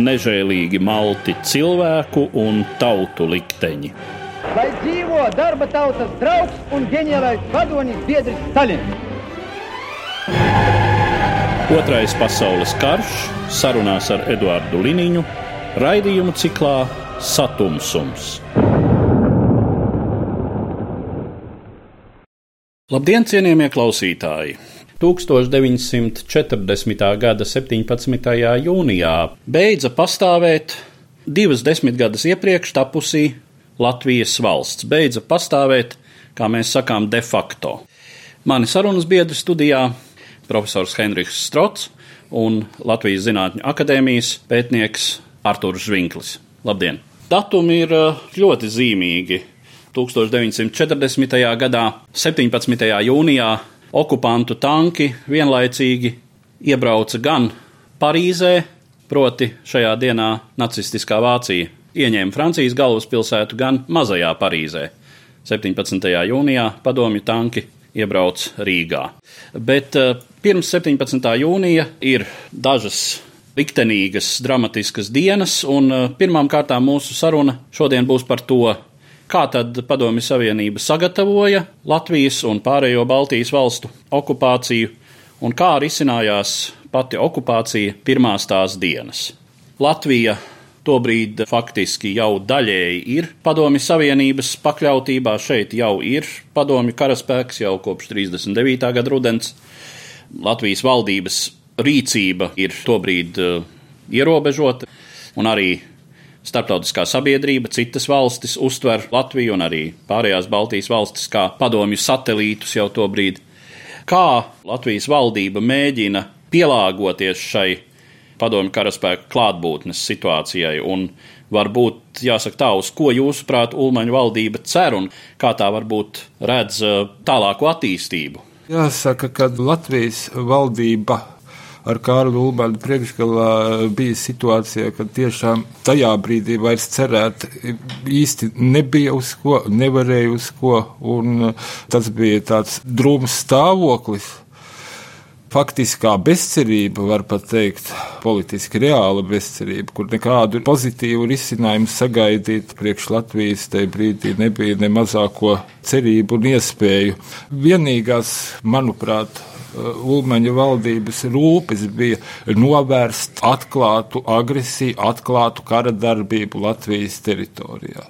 nežēlīgi malti cilvēku un tautu likteņi. Lai dzīvo darba tautas draugs un ģeniālais vadonis biedrs Stalins! Otrais pasaules karš sarunās ar Eduardu Liniņu raidījumu ciklā Satumsums. Labdien, cienījamie klausītāji! 1940. gada 17. jūnijā beidza pastāvēt divas desmitgades iepriekš tapusī Latvijas valsts. Beidza pastāvēt, kā mēs sakām, de facto. Mani sarunas biedri studijā - profesors Henrichs Strots un Latvijas Zinātņu akadēmijas pētnieks Artūrs Žvinklis. Labdien! Datumi ir eh, ļoti zīmīgi. 1940. gadā, 17. jūnijā, okupantu tanki vienlaicīgi iebrauca gan Parīzē, proti šajā dienā nacistiskā Vācija ieņēma Francijas galvaspilsētu, gan mazajā Parīzē. 17. jūnijā padomju tanki iebrauc Rīgā. Bet uh, pirms 17. jūnija ir dažas liktenīgas, dramatiskas dienas, un uh, pirmām kārtām mūsu saruna šodien būs par to, Kā tad Padomju Savienība sagatavoja Latvijas un pārējo Baltijas valstu okupāciju, un kā risinājās pati okupācija pirmās tās dienas? Latvija tobrīd faktiski jau daļēji ir Padomju Savienības pakļautībā. Šeit jau ir Padomju karaspēks jau kopš 39. gada rudens. Latvijas valdības rīcība ir tobrīd uh, ierobežota, un arī Startautiskā sabiedrība, citas valstis uztver Latviju un arī pārējās Baltijas valstis kā padomju satelītus jau to brīdi. Kā Latvijas valdība mēģina pielāgoties šai padomju karaspēka klātbūtnes situācijai un varbūt jāsaka tā, uz ko jūsuprāt Ulmaņa valdība cer un kā tā varbūt redz uh, tālāku attīstību? Jāsaka, ka Latvijas valdība ar Kārlu Ulmanu priekšgalā bija situācija, kad tiešām tajā brīdī vairs cerēt īsti nebija uz ko, nevarēja uz ko, un tas bija tāds drūms stāvoklis faktiskā bezcerība, var pat teikt, politiski reāla bezcerība, kur nekādu pozitīvu risinājumu sagaidīt priekš Latvijas tajā brīdī nebija ne mazāko cerību un iespēju. Vienīgās, manuprāt, Ulmaņa valdības rūpes bija novērst atklātu agresiju, atklātu kara darbību Latvijas teritorijā.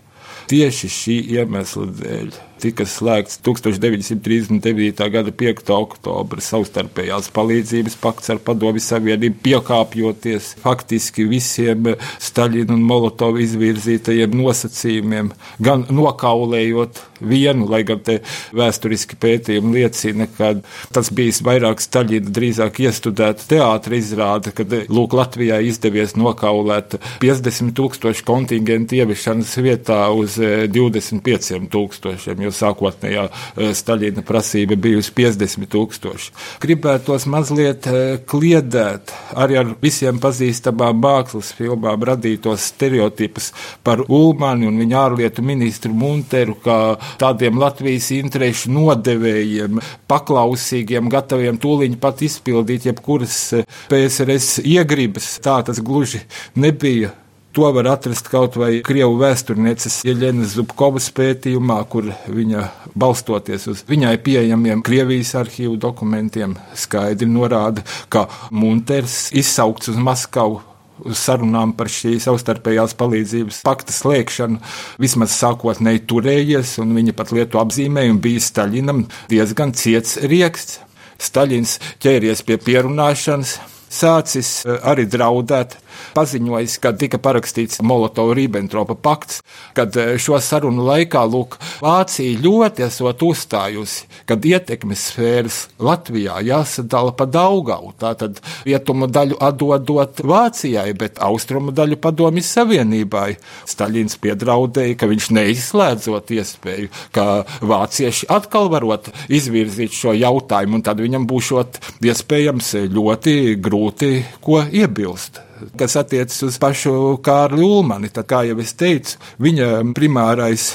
Tieši šī iemesla dēļ tika slēgts 1939. gada 5. oktobra savstarpējās palīdzības pakts ar Padomju Savienību, piekāpjoties faktiski visiem Staļina un Molotova izvirzītajiem nosacījumiem, gan nokaulējot vienu, lai gan te vēsturiski pētījumi liecina, ka tas bija vairāk Staļina drīzāk iestudēta teātra izrāde, kad lūk Latvijā izdevies nokaulēt 50 tūkstošu kontingentu ieviešanas vietā uz 25 eh, tūkstošiem, sākotnējā eh, Staļina prasība bijusi 50 tūkstoši. Gribētos mazliet eh, kliedēt arī ar visiem pazīstamām mākslas filmām radītos stereotipus par Ulmani un viņa ārlietu ministru Munteru kā tādiem Latvijas interešu nodevējiem, paklausīgiem, gataviem tūliņ pat izpildīt jebkuras eh, PSRS iegribas. Tā tas gluži nebija. To var atrast kaut vai Krievu vēsturnieces Jeļenas Zubkovas pētījumā, kur viņa balstoties uz viņai pieejamiem Krievijas arhīvu dokumentiem skaidri norāda, ka Munters izsaukts uz Maskavu uz sarunām par šī savstarpējās palīdzības pakta slēgšanu vismaz sākotnēji turējies, un viņa pat lietu apzīmējumu bija Staļinam diezgan ciets rieksts. Staļins ķēries pie pierunāšanas, sācis eh, arī draudēt paziņojis, kad tika parakstīts Molotova-Ribbentropa pakts, kad eh, šo sarunu laikā lūk, Vācija ļoti esot uzstājusi, kad ietekmes sfēras Latvijā jāsadala pa Daugavu. Tātad rietumu daļu atdodot Vācijai, bet austrumu daļu padomjas Savienībai. Staļins piedraudēja, ka viņš neizslēdzot iespēju, ka vācieši atkal varot izvirzīt šo jautājumu, un tad viņam būšot iespējams ļoti grūti ko iebilst kas attiecas uz pašu Kārli Ulmani. Tad, kā jau es teicu, viņa primārais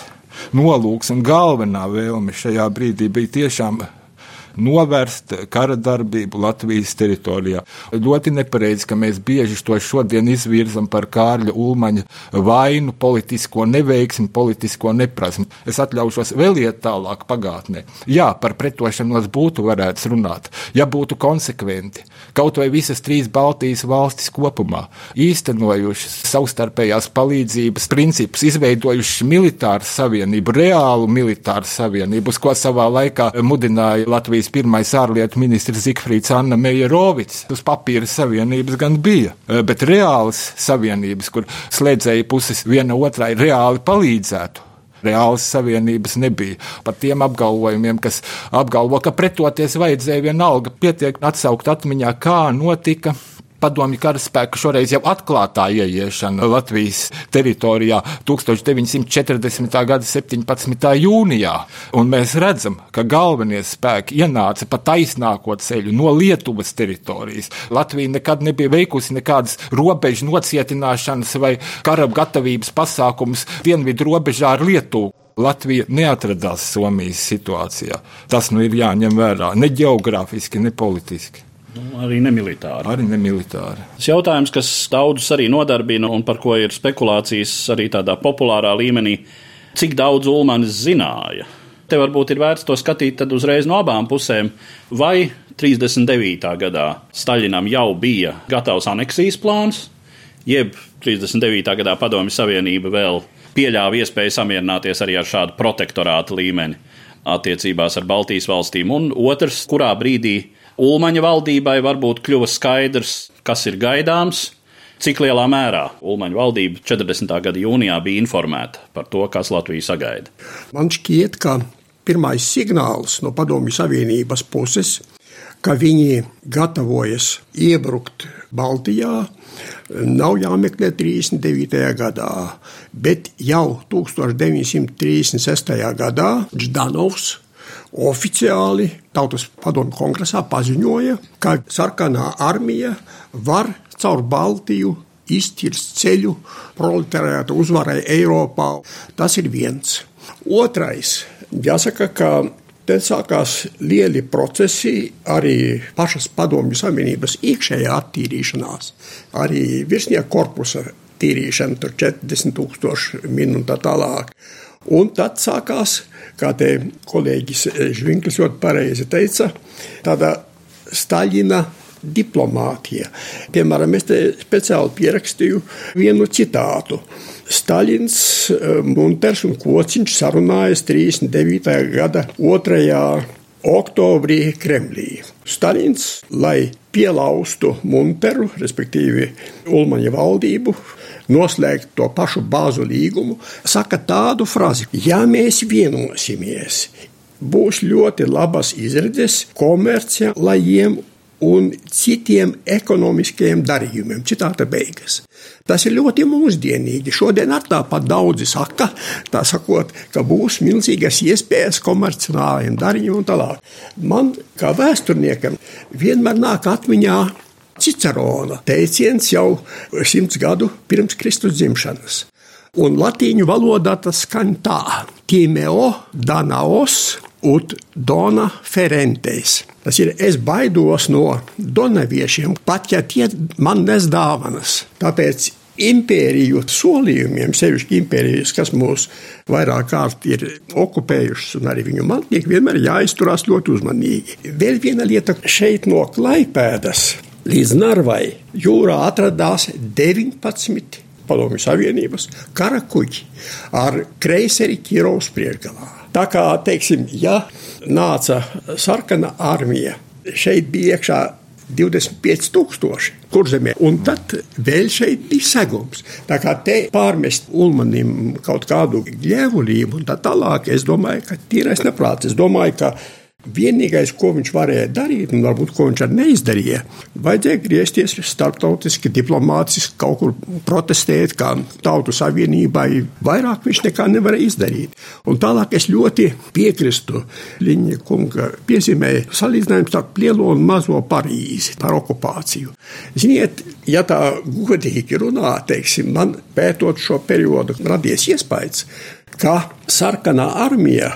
nolūks un galvenā vēlme šajā brīdī bija tiešām novērst kara darbību Latvijas teritorijā. Ļoti nepareizi, ka mēs bieži to šodien izvirzam par Kārļa Ulmaņa vainu, politisko neveiksmi, politisko neprasmi. Es atļaušos vēl iet tālāk pagātnē. Jā, par pretošanos būtu varēts runāt, ja būtu konsekventi. Kaut vai visas trīs Baltijas valstis kopumā īstenojušas savstarpējās palīdzības principus, izveidojušas militāru savienību, reālu militāru savienību, uz ko savā laikā mudināja Latvijas pirmais ārlietu ministrs Zikfrīds Anna Mejerovics. Uz papīra savienības gan bija, bet reālas savienības, kur slēdzēja puses viena otrai reāli palīdzētu. Reālas savienības nebija. Par tiem apgalvojumiem, kas apgalvo, ka pretoties vajadzēja vienalga, pietiek atsaukt atmiņā, kā notika padomju karaspēka šoreiz jau atklātā ieiešana Latvijas teritorijā 1940. gada 17. jūnijā. Un mēs redzam, ka galvenie spēki ienāca pa taisnāko ceļu no Lietuvas teritorijas. Latvija nekad nebija veikusi nekādas robežu nocietināšanas vai kara gatavības pasākumus dienvidu robežā ar Lietuvu. Latvija neatradās Somijas situācijā. Tas nu ir jāņem vērā ne geogrāfiski, ne politiski. Nu, arī nemilitāri. Arī nemilitāri. Tas jautājums, kas daudzus arī nodarbina un par ko ir spekulācijas arī tādā populārā līmenī, cik daudz Ulmanis zināja. Te varbūt ir vērts to skatīt uzreiz no abām pusēm. Vai 39. gadā Staļinam jau bija gatavs aneksijas plāns, jeb 39. gadā Padomju Savienība vēl pieļāva iespēju samierināties arī ar šādu protektorātu līmeni attiecībās ar Baltijas valstīm, un otrs, kurā brīdī Ulmaņa valdībai varbūt kļuva skaidrs, kas ir gaidāms, cik lielā mērā Ulmaņa valdība 40. gada jūnijā bija informēta par to, kas Latviju sagaida. Man šķiet, ka pirmais signāls no Padomju Savienības puses, ka viņi gatavojas iebrukt Baltijā, nav jāmeklē 39. gadā, bet jau 1936. gadā Ždanovs oficiāli Tautas padomju kongresā paziņoja, ka sarkanā armija var caur Baltiju izcirst ceļu proletariāta uzvarai Eiropā. Tas ir viens. Otrais, jāsaka, ka Te sākās lieli procesi, arī pašas padomju savienības iekšējā attīrīšanās, arī virsnieku korpusa tīrīšana, tur 40 tūkstoši un tā tālāk. Un tad sākās, kā te kolēģis Žvinklis ļoti pareizi teica, tāda Staļina diplomātija. Piemēram, es te speciāli pierakstīju vienu citātu. Staļins, Munters un Kociņš sarunājas 39. gada 2. oktobrī Kremlī. Staļins, lai pielaustu Munteru, respektīvi Ulmaņa valdību, noslēgt to pašu bāzu līgumu, saka tādu frāzi: Ja mēs vienosimies, būs ļoti labas izredzes komerciālajiem un citiem ekonomiskiem darījumiem. Citāta beigas. Tas ir ļoti mūsdienīgi. Šodien ar tāpat daudzi saka, tā sakot, ka būs milzīgas iespējas komerciālajiem darījumiem un tālāk. Man, kā vēsturniekam, vienmēr nāk atmiņā Cicerona teiciens jau simts gadu pirms Kristus dzimšanas. Un latīņu valodā tas skan tā: Timeo danaos ut dona ferentes. Tas ir, es baidos no donaviešiem, pat ja tie man nes dāvanas. Tāpēc impēriju solījumiem, sevišķi impērijas, kas mūs vairāk kārt ir okupējušas, un arī viņu mantnieki vienmēr jāizturās ļoti uzmanīgi. Vēl viena lieta šeit no Klaipēdas līdz Narvai jūrā atradās 19 Padomju Savienības kara kuģi ar kreiseri Kirovs priekšgalā. Tā kā, teiksim, ja nāca sarkana armija, šeit bija iekšā 25,000 kurzemē. Un tad vēl šeit bija segums. Tā kā te pārmest Ulmanim kaut kādu gļēvulību un tā tālāk, es domāju, ka tīrais neprāts. Es domāju, ka Vienīgais, ko viņš varēja darīt, un varbūt ko viņš arī neizdarīja, vajadzēja griezties starptautiski, diplomātiski, kaut kur protestēt, kā tautu savienībai. Vairāk viņš nekā nevarēja izdarīt. Un tālāk es ļoti piekrītu Liņa kunga piezīmēja salīdzinājumu starp lielo un mazo Parīzi par okupāciju. Ziniet, ja tā godīgi runā, teiksim, man pētot šo periodu, radies iespējas, ka sarkanā armija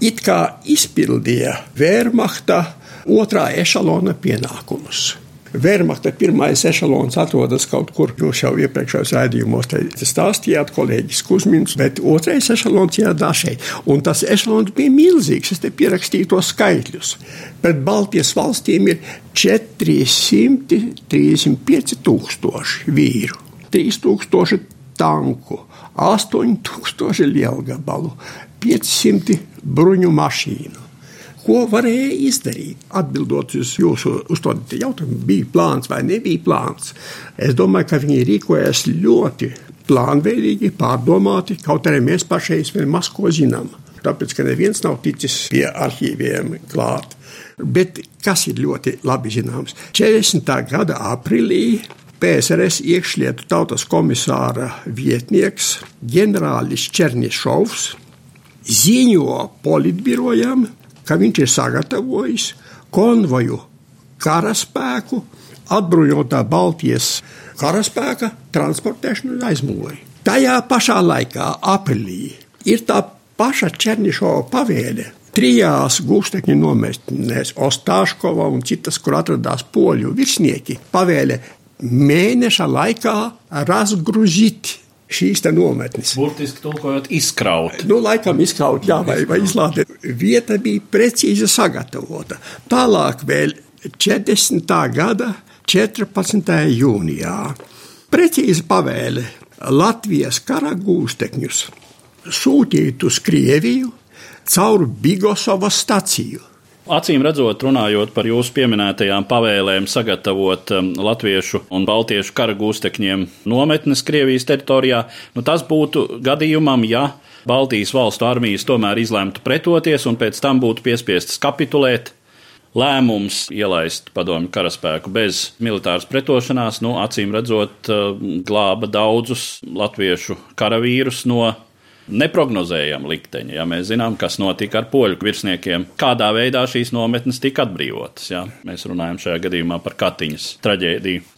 it kā izpildīja Wehrmachta otrā ešalona pienākumus. Wehrmachta pirmais ešalons atrodas kaut kur, jūs jau iepriekšējos raidījumos stāstījāt, kolēģis Kusmins, bet otrais ešalons ieradās šeit. Un tas ešalons bija milzīgs, es te pierakstīju tos skaitļus. Pret Baltijas valstīm ir 435 tūkstoši vīru, 3000 tanku, 8000 lielgabalu, 500 bruņu mašīnu. Ko varēja izdarīt? Atbildot uz jūsu uzdotiem jautājumiem, bija plāns vai nebija plāns. Es domāju, ka viņi rīkojas ļoti plānveidīgi, pārdomāti, kaut arī mēs pašreiz vēl maz ko zinām. Tāpēc, ka neviens nav ticis pie arhīviem klāt. Bet kas ir ļoti labi zināms? 40. gada aprīlī PSRS iekšlietu tautas komisāra vietnieks ģenerālis Černišovs ziņo politbirojam, ka viņš ir sagatavojis konvoju karaspēku, atbruņotā Baltijas karaspēka transportēšanu uz aizmuguri. Tajā pašā laikā, aprīlī, ir tā paša Černišova pavēle. Trijās gūstekņu nometnēs, Ostāškova un citas, kur atradās poļu virsnieki, pavēle mēneša laikā razgruzīt šīs nometnes. Burtiski tulkojot, izkraut. Nu, laikam izkraut, jā, vai, vai izlādēt. Vieta bija precīzi sagatavota. Tālāk vēl 40. gada 14. jūnijā precīzi pavēle Latvijas kara gūstekņus sūtīt uz Krieviju caur Bigosovas staciju. Acīm redzot, runājot par jūsu pieminētajām pavēlēm sagatavot um, latviešu un baltiešu kara gūstekņiem nometnes Krievijas teritorijā, nu tas būtu gadījumam, ja Baltijas valstu armijas tomēr izlemtu pretoties un pēc tam būtu piespiestas kapitulēt. Lēmums ielaist padomju karaspēku bez militāras pretošanās, nu, acīm redzot, uh, glāba daudzus latviešu karavīrus no neprognozējama likteņa. Ja mēs zinām, kas notika ar poļu virsniekiem, kādā veidā šīs nometnes tika atbrīvotas. Ja? Mēs runājam šajā gadījumā par Katiņas traģēdiju.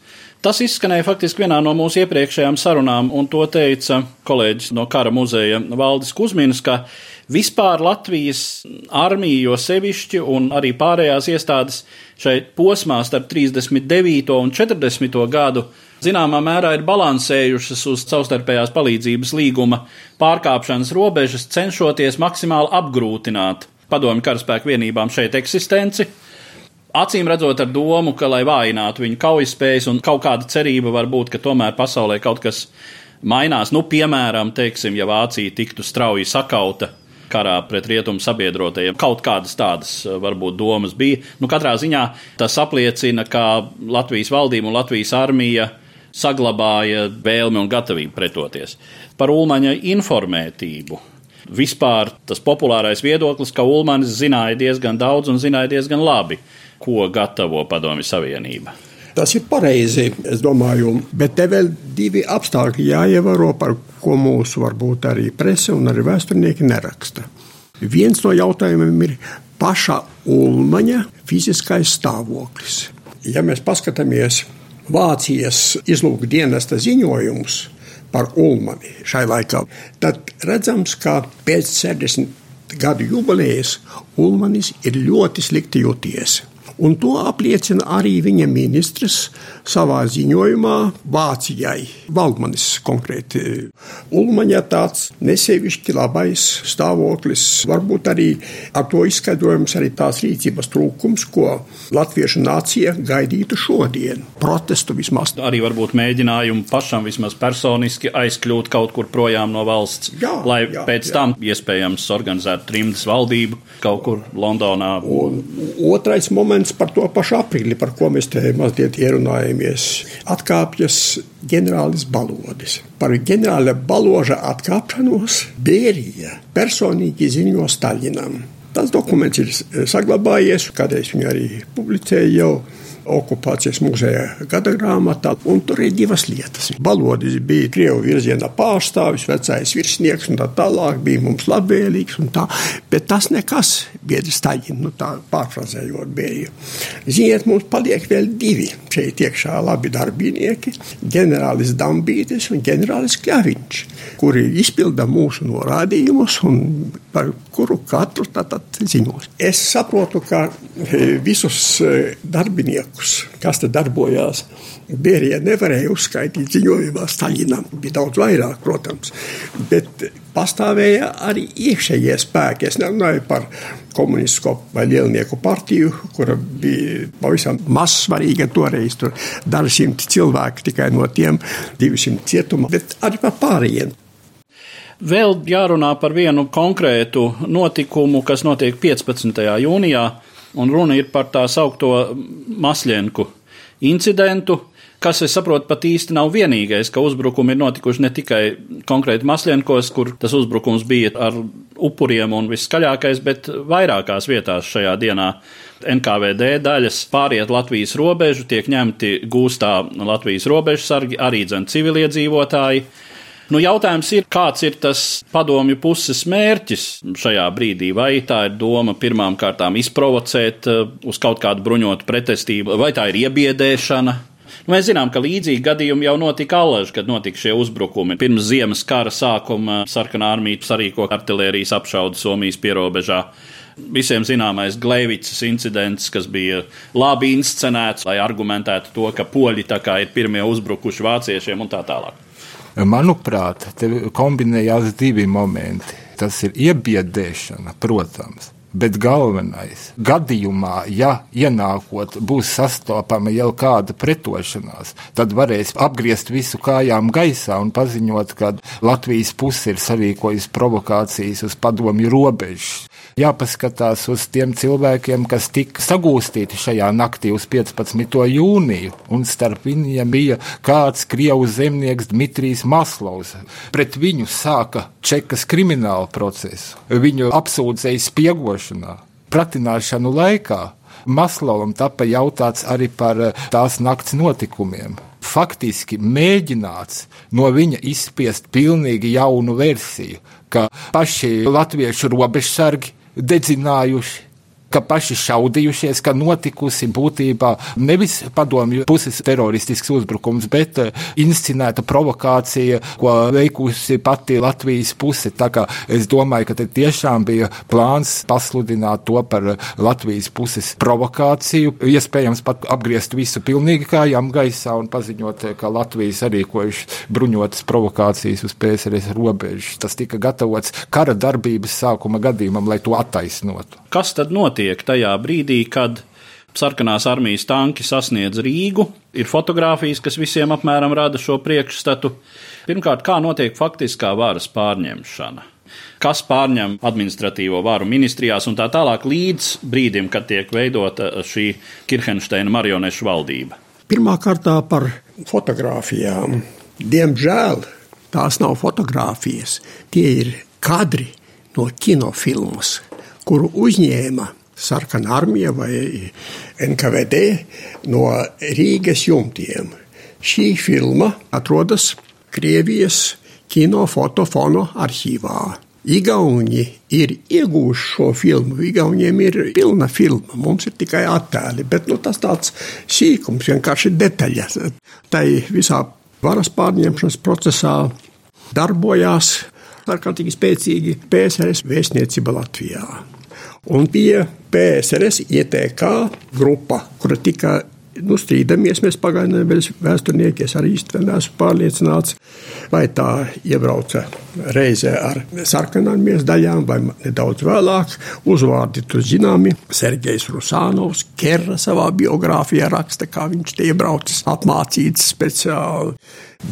Tas izskanēja faktiski vienā no mūsu iepriekšējām sarunām, un to teica kolēģis no Kara muzeja Valdis Kusmins, ka vispār Latvijas armija, jo sevišķi, un arī pārējās iestādes šeit posmā starp 39. un 40. gadu zināmā mērā ir balansējušas uz savstarpējās palīdzības līguma pārkāpšanas robežas, cenšoties maksimāli apgrūtināt padomju karaspēku vienībām šeit eksistenci. Acīm redzot, ar domu, ka, lai vājinātu viņu kaujaspējas, un kaut kāda cerība var būt, ka tomēr pasaulē kaut kas mainās. Nu, piemēram, teiksim, ja Vācija tiktu strauji sakauta karā pret rietumu sabiedrotajiem. Kaut kādas tādas eh, varbūt domas bija. Nu, katrā ziņā tas apliecina, ka Latvijas valdība un Latvijas armija saglabāja vēlmi un gatavību pretoties. Par Ulmaņa informētību. Vispār tas populārais viedoklis, ka Ulmanis zināja diezgan daudz un zināja diezgan labi, ko gatavo Padomju Savienība. Tas ir pareizi, es domāju, bet te vēl divi apstākļi jāievēro, par ko mūsu varbūt arī prese un arī vēsturnieki neraksta. Viens no jautājumiem ir paša Ulmaņa fiziskais stāvoklis. Ja mēs paskatāmies Vācijas izlūkdienesta ziņojumus par Ulmani šai laikā, tad redzams, ka pēc 60 gadu jubilejas Ulmanis ir ļoti slikti jūties. Un to apliecina arī viņa ministrs savā ziņojumā Vācijai. Valdmanis konkrēti. Ulmaņa tāds nesevišķi labais stāvoklis, varbūt arī ar to izskaidrojums arī tās rīcības trūkums, ko latviešu nācija gaidītu šodien. Protestu vismaz. Arī varbūt mēģinājumu pašam vismaz personiski aizkļūt kaut kur projām no valsts, jā, lai jā, pēc jā. tam iespējams organizētu trimdas valdību kaut kur Londonā. Un otrais moments dokuments par to pašu aprīli, par ko mēs te mazliet ierunājamies. Atkāpjas ģenerālis Balodis. Par ģenerāla Baloža atkāpšanos Bērija personīgi ziņo Staļinam. Tas dokuments ir saglabājies, kādreiz viņu arī publicēja jau okupācijas muzeja gada grāmatā, tur ir divas lietas. Balodis bija Krievu virziena pārstāvis, vecais virsnieks, un tā tālāk bija mums labvēlīgs, tā, bet tas nekas, biedri Staļina, nu tā pārfrazējot bija. Ziniet, mums paliek vēl divi šeit iekšā labi darbinieki - ģenerālis Dambītis un ģenerālis Kļaviņš, kuri izpilda mūsu norādījumus un par kuru katru tātad ziņos. Es saprotu, ka e, visus e, darbiniekus cilvēkus, kas te darbojās. Bērija nevarēja uzskaitīt ziņojumā Staļinam. Bija daudz vairāk, protams, bet pastāvēja arī iekšējie spēki. Es nerunāju par komunistisko vai lielnieku partiju, kura bija pavisam mazsvarīga toreiz. Tur daži simti cilvēki tikai no tiem 200 cietuma, bet arī par pārējiem. Vēl jārunā par vienu konkrētu notikumu, kas notiek 15. jūnijā un runa ir par tā saukto Masļenku incidentu, kas, es saprotu, pat īsti nav vienīgais, ka uzbrukumi ir notikuši ne tikai konkrēti Masļenkos, kur tas uzbrukums bija ar upuriem un viskaļākais, bet vairākās vietās šajā dienā. NKVD daļas pāriet Latvijas robežu, tiek ņemti gūstā Latvijas robežsargi, arī dzen civiliedzīvotāji. Nu, jautājums ir, kāds ir tas padomju puses mērķis šajā brīdī? Vai tā ir doma pirmām kārtām izprovocēt uh, uz kaut kādu bruņotu pretestību, vai tā ir iebiedēšana? Nu, mēs zinām, ka līdzīgi gadījumi jau notika Allaž, kad notika šie uzbrukumi. Pirms ziemas kara sākuma sarkanā armija sarīko artilērijas apšaudu Somijas pierobežā. Visiem zināmais Gleivicas incidents, kas bija labi inscenēts, lai argumentētu to, ka poļi ir pirmie uzbrukuši vāciešiem un tā tālāk. Manuprāt, te kombinējās divi momenti. Tas ir iebiedēšana, protams, Bet galvenais, gadījumā, ja ienākot, būs sastopama jau kāda pretošanās, tad varēs apgriezt visu kājām gaisā un paziņot, ka Latvijas puse ir sarīkojusi provokācijas uz padomju robežas jāpaskatās uz tiem cilvēkiem, kas tika sagūstīti šajā naktī uz 15. jūniju, un starp viņiem bija kāds krievu zemnieks Dmitrijs Maslovs. Pret viņu sāka Čekas kriminālu procesu. Viņu apsūdzēja spiegošanā, pratināšanu laikā. Maslovam tika jautāts arī par tās nakts notikumiem faktiski mēģināts no viņa izspiest pilnīgi jaunu versiju, ka paši latviešu robežsargi dedzinājuši ka paši šaudījušies, ka notikusi būtībā nevis padomju puses teroristisks uzbrukums, bet eh, inscenēta provokācija, ko veikusi pati Latvijas puse. Tā kā es domāju, ka te tiešām bija plāns pasludināt to par Latvijas puses provokāciju, iespējams pat apgriezt visu pilnīgi kājām gaisā un paziņot, ka Latvijas arī kojuši bruņotas provokācijas uz PSRS robežas. Tas tika gatavots kara darbības sākuma gadījumam, lai to attaisnotu. Kas tad notiek? tajā brīdī, kad sarkanās armijas tanki sasniedz Rīgu. Ir fotografijas, kas visiem apmēram rada šo priekšstatu. Pirmkārt, kā notiek faktiskā varas pārņemšana? Kas pārņem administratīvo varu ministrijās un tā tālāk līdz brīdim, kad tiek veidota šī Kirchensteina marionešu valdība? Pirmā kārtā par fotografijām. Diemžēl tās nav fotografijas, tie ir kadri no kinofilmas, kuru uzņēma sarkanā armija vai NKVD no Rīgas jumtiem. Šī filma atrodas Krievijas kinofotofonu arhīvā. Igauni ir ieguvuši šo filmu. Igauniem ir pilna filma, mums ir tikai attēli, bet nu, tas tāds sīkums, vienkārši detaļas. Tai visā varas pārņemšanas procesā darbojās ārkārtīgi spēcīgi PSRS vēstniecība Latvijā. Un bija PSRS ITK grupa, kura tika nu, strīdamies. Mēs pagājušajā nedēļā vēsturnieki es arī īsti neesmu pārliecināts, vai tā iebrauca reizē ar sarkanām daļām, vai nedaudz vēlāk. Uzvārdi tur zināmi. Sergejs Rusānovs, Kerra savā biogrāfijā raksta, kā viņš te iebraucis, apmācīts speciāli.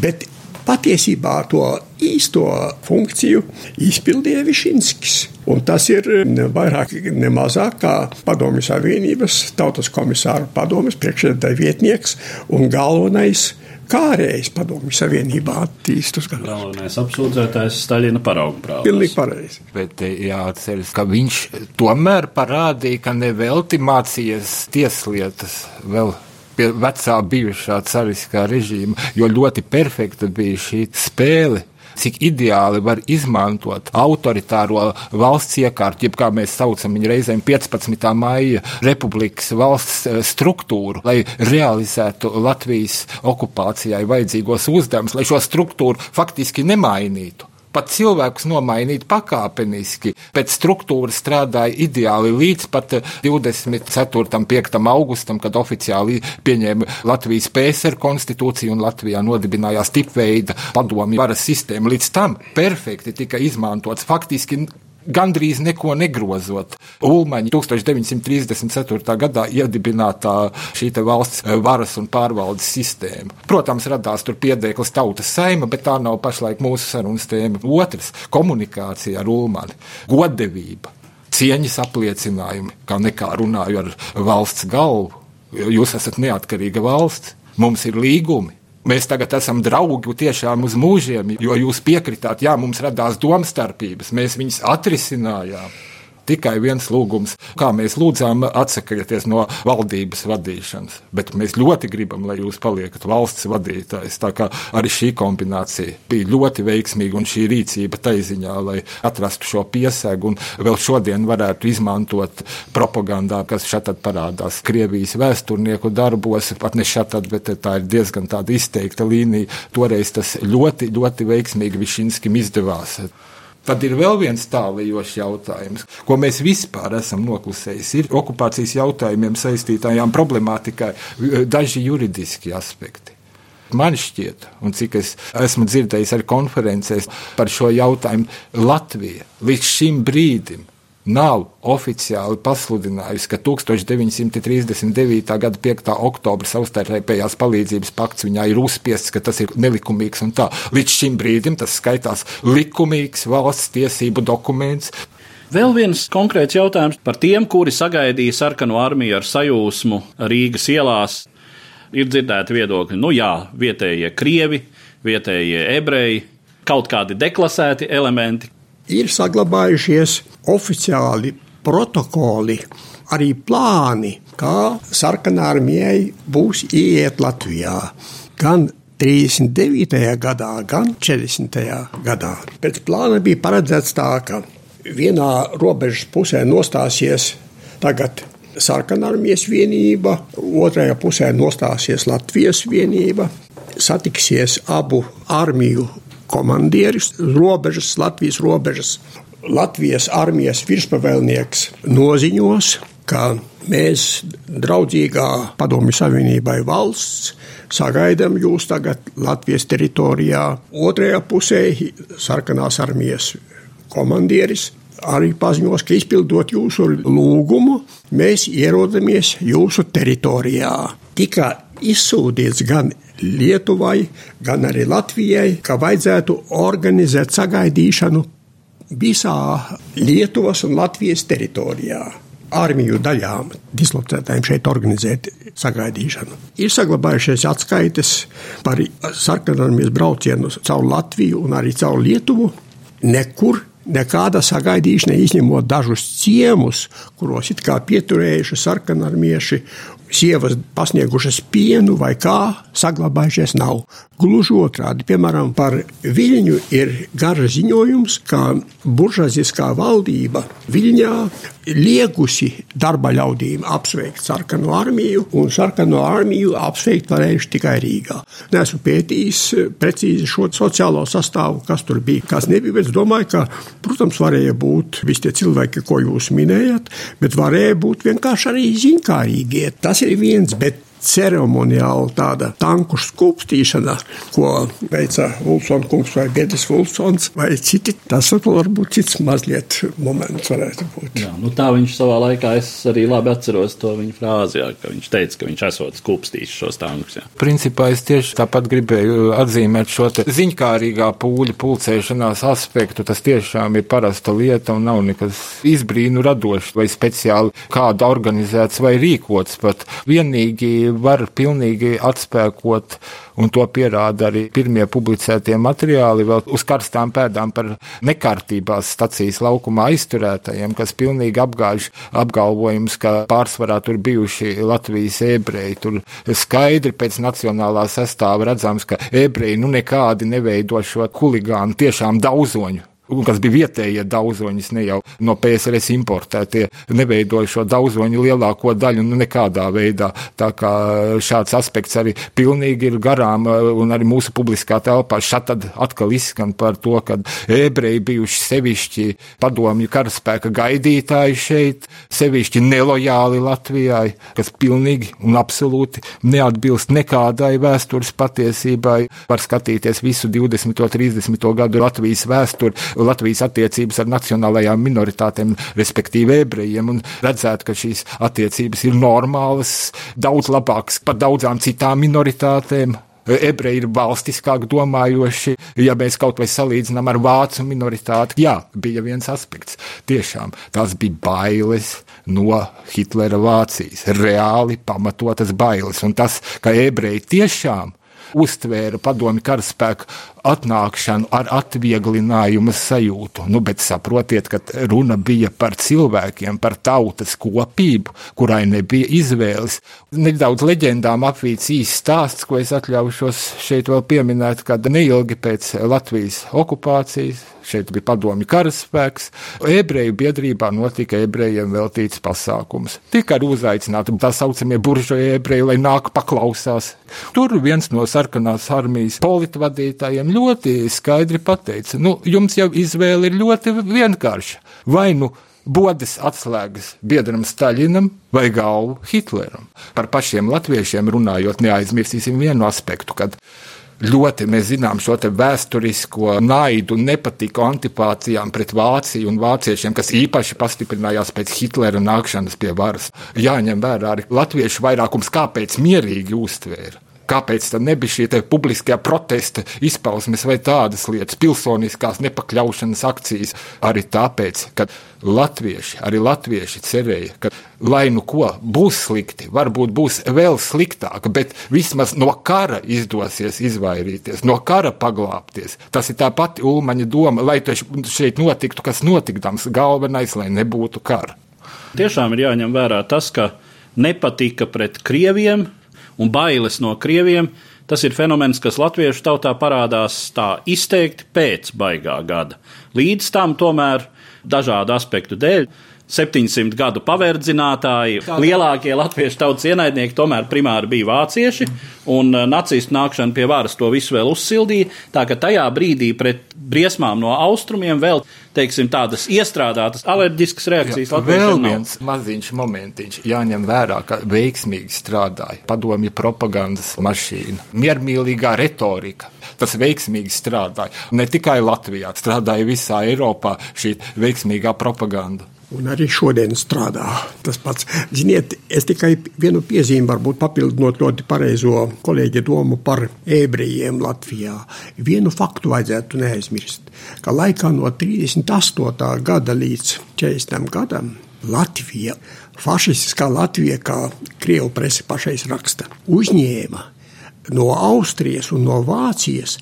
Bet patiesībā to īsto funkciju izpildīja Višinskis Un tas ir ne vairāk, ne mazāk kā Padomju Savienības tautas komisāra padomas priekšsēdētāja vietnieks un galvenais kārējs padomju savienībā attīstus. Galvenais apsūdzētājs Staļina paraugu prāvas. Pilnīgi pareizi. Bet eh, jāatceras, ka viņš tomēr parādīja, ka nevelti mācījies tieslietas vēl pie vecā bijušā cariskā režīma, jo ļoti perfekta bija šī spēle cik ideāli var izmantot autoritāro valsts iekārtu, jeb kā mēs saucam viņu reizēm 15. maija republikas valsts eh, struktūru, lai realizētu Latvijas okupācijai vajadzīgos uzdevumus, lai šo struktūru faktiski nemainītu pat cilvēkus nomainīt pakāpeniski. Pēc struktūras strādāja ideāli līdz pat 24. un 5. augustam, kad oficiāli pieņēma Latvijas PSR konstitūciju un Latvijā nodibinājās tipveida padomju varas sistēma. Līdz tam perfekti tika izmantots faktiski gandrīz neko negrozot. Ulmaņa 1934. gadā iedibinātā šī valsts eh, varas un pārvaldes sistēma. Protams, radās tur piedēklis tautas saima, bet tā nav pašlaik mūsu sarunas tēma. Otrs - komunikācija ar Ulmani, godevība, cieņas apliecinājumi, kā nekā runāju ar valsts galvu. Jūs esat neatkarīga valsts, mums ir līgumi, Mēs tagad esam draugi tiešām uz mūžiem, jo jūs piekritāt, jā, mums radās domstarpības, mēs viņus atrisinājām tikai viens lūgums, kā mēs lūdzām, atsakieties no valdības vadīšanas. Bet mēs ļoti gribam, lai jūs paliekat valsts vadītājs. Tā kā arī šī kombinācija bija ļoti veiksmīga un šī rīcība taiziņā, lai atrastu šo piesēgu un vēl šodien varētu izmantot propagandā, kas šeit parādās Krievijas vēsturnieku darbos, pat ne šeit, bet tā ir diezgan tāda izteikta līnija. Toreiz tas ļoti, ļoti veiksmīgi Višinskim izdevās. Tad ir vēl viens tālējošs jautājums, ko mēs vispār esam noklusējuši. Ir okupācijas jautājumiem saistītājām problemātikai daži juridiski aspekti. Man šķiet, un cik es esmu dzirdējis arī konferencēs par šo jautājumu, Latvija līdz šim brīdim nav oficiāli pasludinājusi, ka 1939. gada 5. oktobra savstarpējās palīdzības pakts viņai ir uzspiests, ka tas ir nelikumīgs un tā. Līdz šim brīdim tas skaitās likumīgs valsts tiesību dokuments. Vēl viens konkrēts jautājums par tiem, kuri sagaidīja sarkano armiju ar sajūsmu Rīgas ielās. Ir dzirdēti viedokļi, nu jā, vietējie krievi, vietējie ebreji, kaut kādi deklasēti elementi, ir saglabājušies oficiāli protokoli, arī plāni, kā sarkanārmijai būs ieiet Latvijā. Gan 39. gadā, gan 40. gadā. Pēc plāna bija paredzēts tā, ka vienā robežas pusē nostāsies tagad sarkanarmijas vienība, otrajā pusē nostāsies Latvijas vienība, satiksies abu armiju komandieris robežas, Latvijas robežas. Latvijas armijas virspavēlnieks noziņos, ka mēs, draudzīgā Padomju Savienībai valsts, sagaidām jūs tagad Latvijas teritorijā. Otrajā pusē sarkanās armijas komandieris arī paziņos, ka izpildot jūsu lūgumu, mēs ierodamies jūsu teritorijā. Tika izsūtīts gan Lietuvai, gan arī Latvijai, ka vajadzētu organizēt sagaidīšanu visā Lietuvas un Latvijas teritorijā. Armiju daļām dislocētājiem šeit organizēt sagaidīšanu. Ir saglabājušies atskaites par sarkanarmijas braucienu caur Latviju un arī caur Lietuvu. Nekur nekāda sagaidīšana, izņemot dažus ciemus, kuros it kā pieturējuši sarkanarmieši sievas pasniegušas pienu vai kā, saglabājušies nav. Gluži otrādi, piemēram, par Viļņu ir garš ziņojums, ka buržāziskā valdība Viļņā liegusi darba ļaudīm apsveikt sarkano armiju, un sarkano armiju apsveikt varējuši tikai Rīgā. Nesmu pētījis precīzi šo sociālo sastāvu, kas tur bija, kas nebija, bet es domāju, ka, protams, varēja būt visi tie cilvēki, ko jūs minējat, bet varēja būt vienkārši arī ziņkārīgie. Tas ir viens, bet ceremoniāla tāda tanku skūpstīšana, ko veica Vulsons kungs vai Biedrs Vulsons vai citi. Tas varbūt cits mazliet moments varētu būt. Jā, nu tā viņš savā laikā, es arī labi atceros to viņa frāzi, jā, ka viņš teica, ka viņš esot skūpstījis šos tankus. Jā. Principā es tieši tāpat gribēju atzīmēt šo ziņkārīgā pūļa pulcēšanās aspektu. Tas tiešām ir parasta lieta un nav nekas izbrīnu radošs vai speciāli kāda organizēts vai rīkots. Pat vienīgi var pilnīgi atspēkot un to pierāda arī pirmie publicētie materiāli vēl uz karstām pēdām par nekārtībās stacijas laukumā aizturētajiem, kas pilnīgi apgāž apgalvojums, ka pārsvarā tur bijuši Latvijas ebreji. Tur skaidri pēc nacionālā sastāva redzams, ka ebreji nu nekādi neveido šo huligānu tiešām daudzoņu un kas bija vietējie daudzoņi, ne jau no PSRS importētie, neveidoja šo daudzoņu lielāko daļu nu, nekādā veidā. Tā kā šāds aspekts arī pilnīgi ir garām, un arī mūsu publiskā telpā šat atkal izskan par to, ka ebreji bijuši sevišķi padomju karaspēka gaidītāji šeit, sevišķi nelojāli Latvijai, kas pilnīgi un absolūti neatbilst nekādai vēstures patiesībai. Var skatīties visu 20. un 30. gadu Latvijas vēsturi Latvijas attiecības ar nacionālajām minoritātēm, respektīvi ebrejiem, un redzēt, ka šīs attiecības ir normālas, daudz labākas par daudzām citām minoritātēm. Ebreji ir valstiskāk domājoši, ja mēs kaut vai salīdzinām ar vācu minoritāti. Jā, bija viens aspekts. Tiešām tās bija bailes no Hitlera Vācijas, reāli pamatotas bailes. Un tas, ka ebreji tiešām uztvēra padomi karaspēku atnākšanu ar atvieglinājumu sajūtu. Nu, bet saprotiet, ka runa bija par cilvēkiem, par tautas kopību, kurai nebija izvēles. Nedaudz leģendām apvīts īsts stāsts, ko es atļaušos šeit vēl pieminēt, kad neilgi pēc Latvijas okupācijas šeit bija padomju karaspēks. Ebreju biedrībā notika ebrejiem veltīts pasākums. Tika arī uzaicināti tā saucamie buržoja ebreji, lai nāk paklausās. Tur viens no sarkanās armijas politvadītājiem ļoti skaidri pateica, nu, jums jau izvēle ir ļoti vienkārša. Vai nu bodas atslēgas biedram Staļinam vai galvu Hitleram. Par pašiem latviešiem runājot, neaizmirsīsim vienu aspektu, kad ļoti mēs zinām šo vēsturisko naidu, nepatiku, antipātijām pret Vāciju un vāciešiem, kas īpaši pastiprinājās pēc Hitlera nākšanas pie varas. Jāņem vērā arī latviešu vairākums, kāpēc mierīgi uztvēra. Kāpēc tam nebija šī publiskā protesta izpausmes vai tādas lietas, pilsoniskās nepakļaušanas akcijas? Arī tāpēc, ka latvieši, arī latvieši cerēja, ka lai nu ko būs slikti, varbūt būs vēl sliktāk, bet vismaz no kara izdosies izvairīties, no kara paglāpties. Tas ir tā pati Ulmaņa doma, lai šeit notiktu, kas notikdams, galvenais, lai nebūtu kara. Tiešām ir jāņem vērā tas, ka nepatika pret krieviem un bailes no krieviem. Tas ir fenomens, kas latviešu tautā parādās tā izteikti pēc baigā gada. Līdz tam tomēr dažādu aspektu dēļ 700 gadu paverdzinātāji, lielākie latviešu tautas ienaidnieki tomēr primāri bija vācieši, un uh, nacistu nākšana pie varas to visu vēl uzsildīja. Tā ka tajā brīdī pret briesmām no austrumiem vēl, teiksim, tādas iestrādātas alerģiskas reakcijas. Jā, vēl viens maziņš momentiņš jāņem vērā, ka veiksmīgi strādāja padomju propagandas mašīna, miermīlīgā retorika. Tas veiksmīgi strādāja. Ne tikai Latvijā, strādāja visā Eiropā šī veiksmīgā propaganda. Un arī šodien strādā tas pats. Ziniet, es tikai vienu piezīmi, varbūt papildinot ļoti pareizo kolēģi domu par ebrejiem Latvijā. Vienu faktu vajadzētu neaizmirst, ka laikā no 38. gada līdz 40. gadam Latvija, fašistiskā Latvija, kā Krievu presi pašais raksta, uzņēma no Austrijas un no Vācijas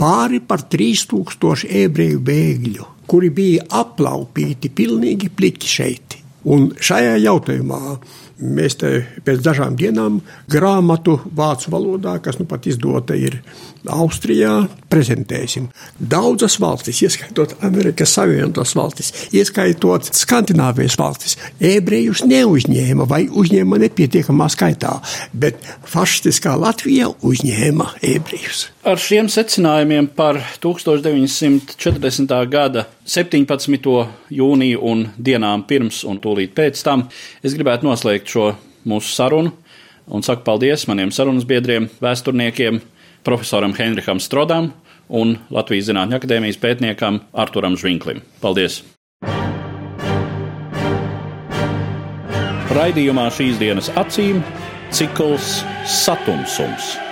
pāri par 3000 ebreju bēgļu kuri bija aplaupīti pilnīgi pliki šeit. Un šajā jautājumā mēs pēc dažām dienām grāmatu vācu valodā, kas nu pat izdota ir Austrijā, prezentēsim. Daudzas valstis, ieskaitot Amerikas Savienotās valstis, ieskaitot Skandināvijas valstis, ebrejus neuzņēma vai uzņēma nepietiekamā skaitā, bet fašistiskā Latvija uzņēma ebrejus. Ar šiem secinājumiem par 1940. gada 17. jūniju un dienām pirms un tūlīt pēc tam es gribētu noslēgt šo mūsu sarunu un saku paldies maniem sarunas biedriem, vēsturniekiem, profesoram Henrikam Strodam un Latvijas Zinātņu akadēmijas pētniekam Arturam Žvinklim. Paldies! Raidījumā šīs dienas acīm cikls Satumsums -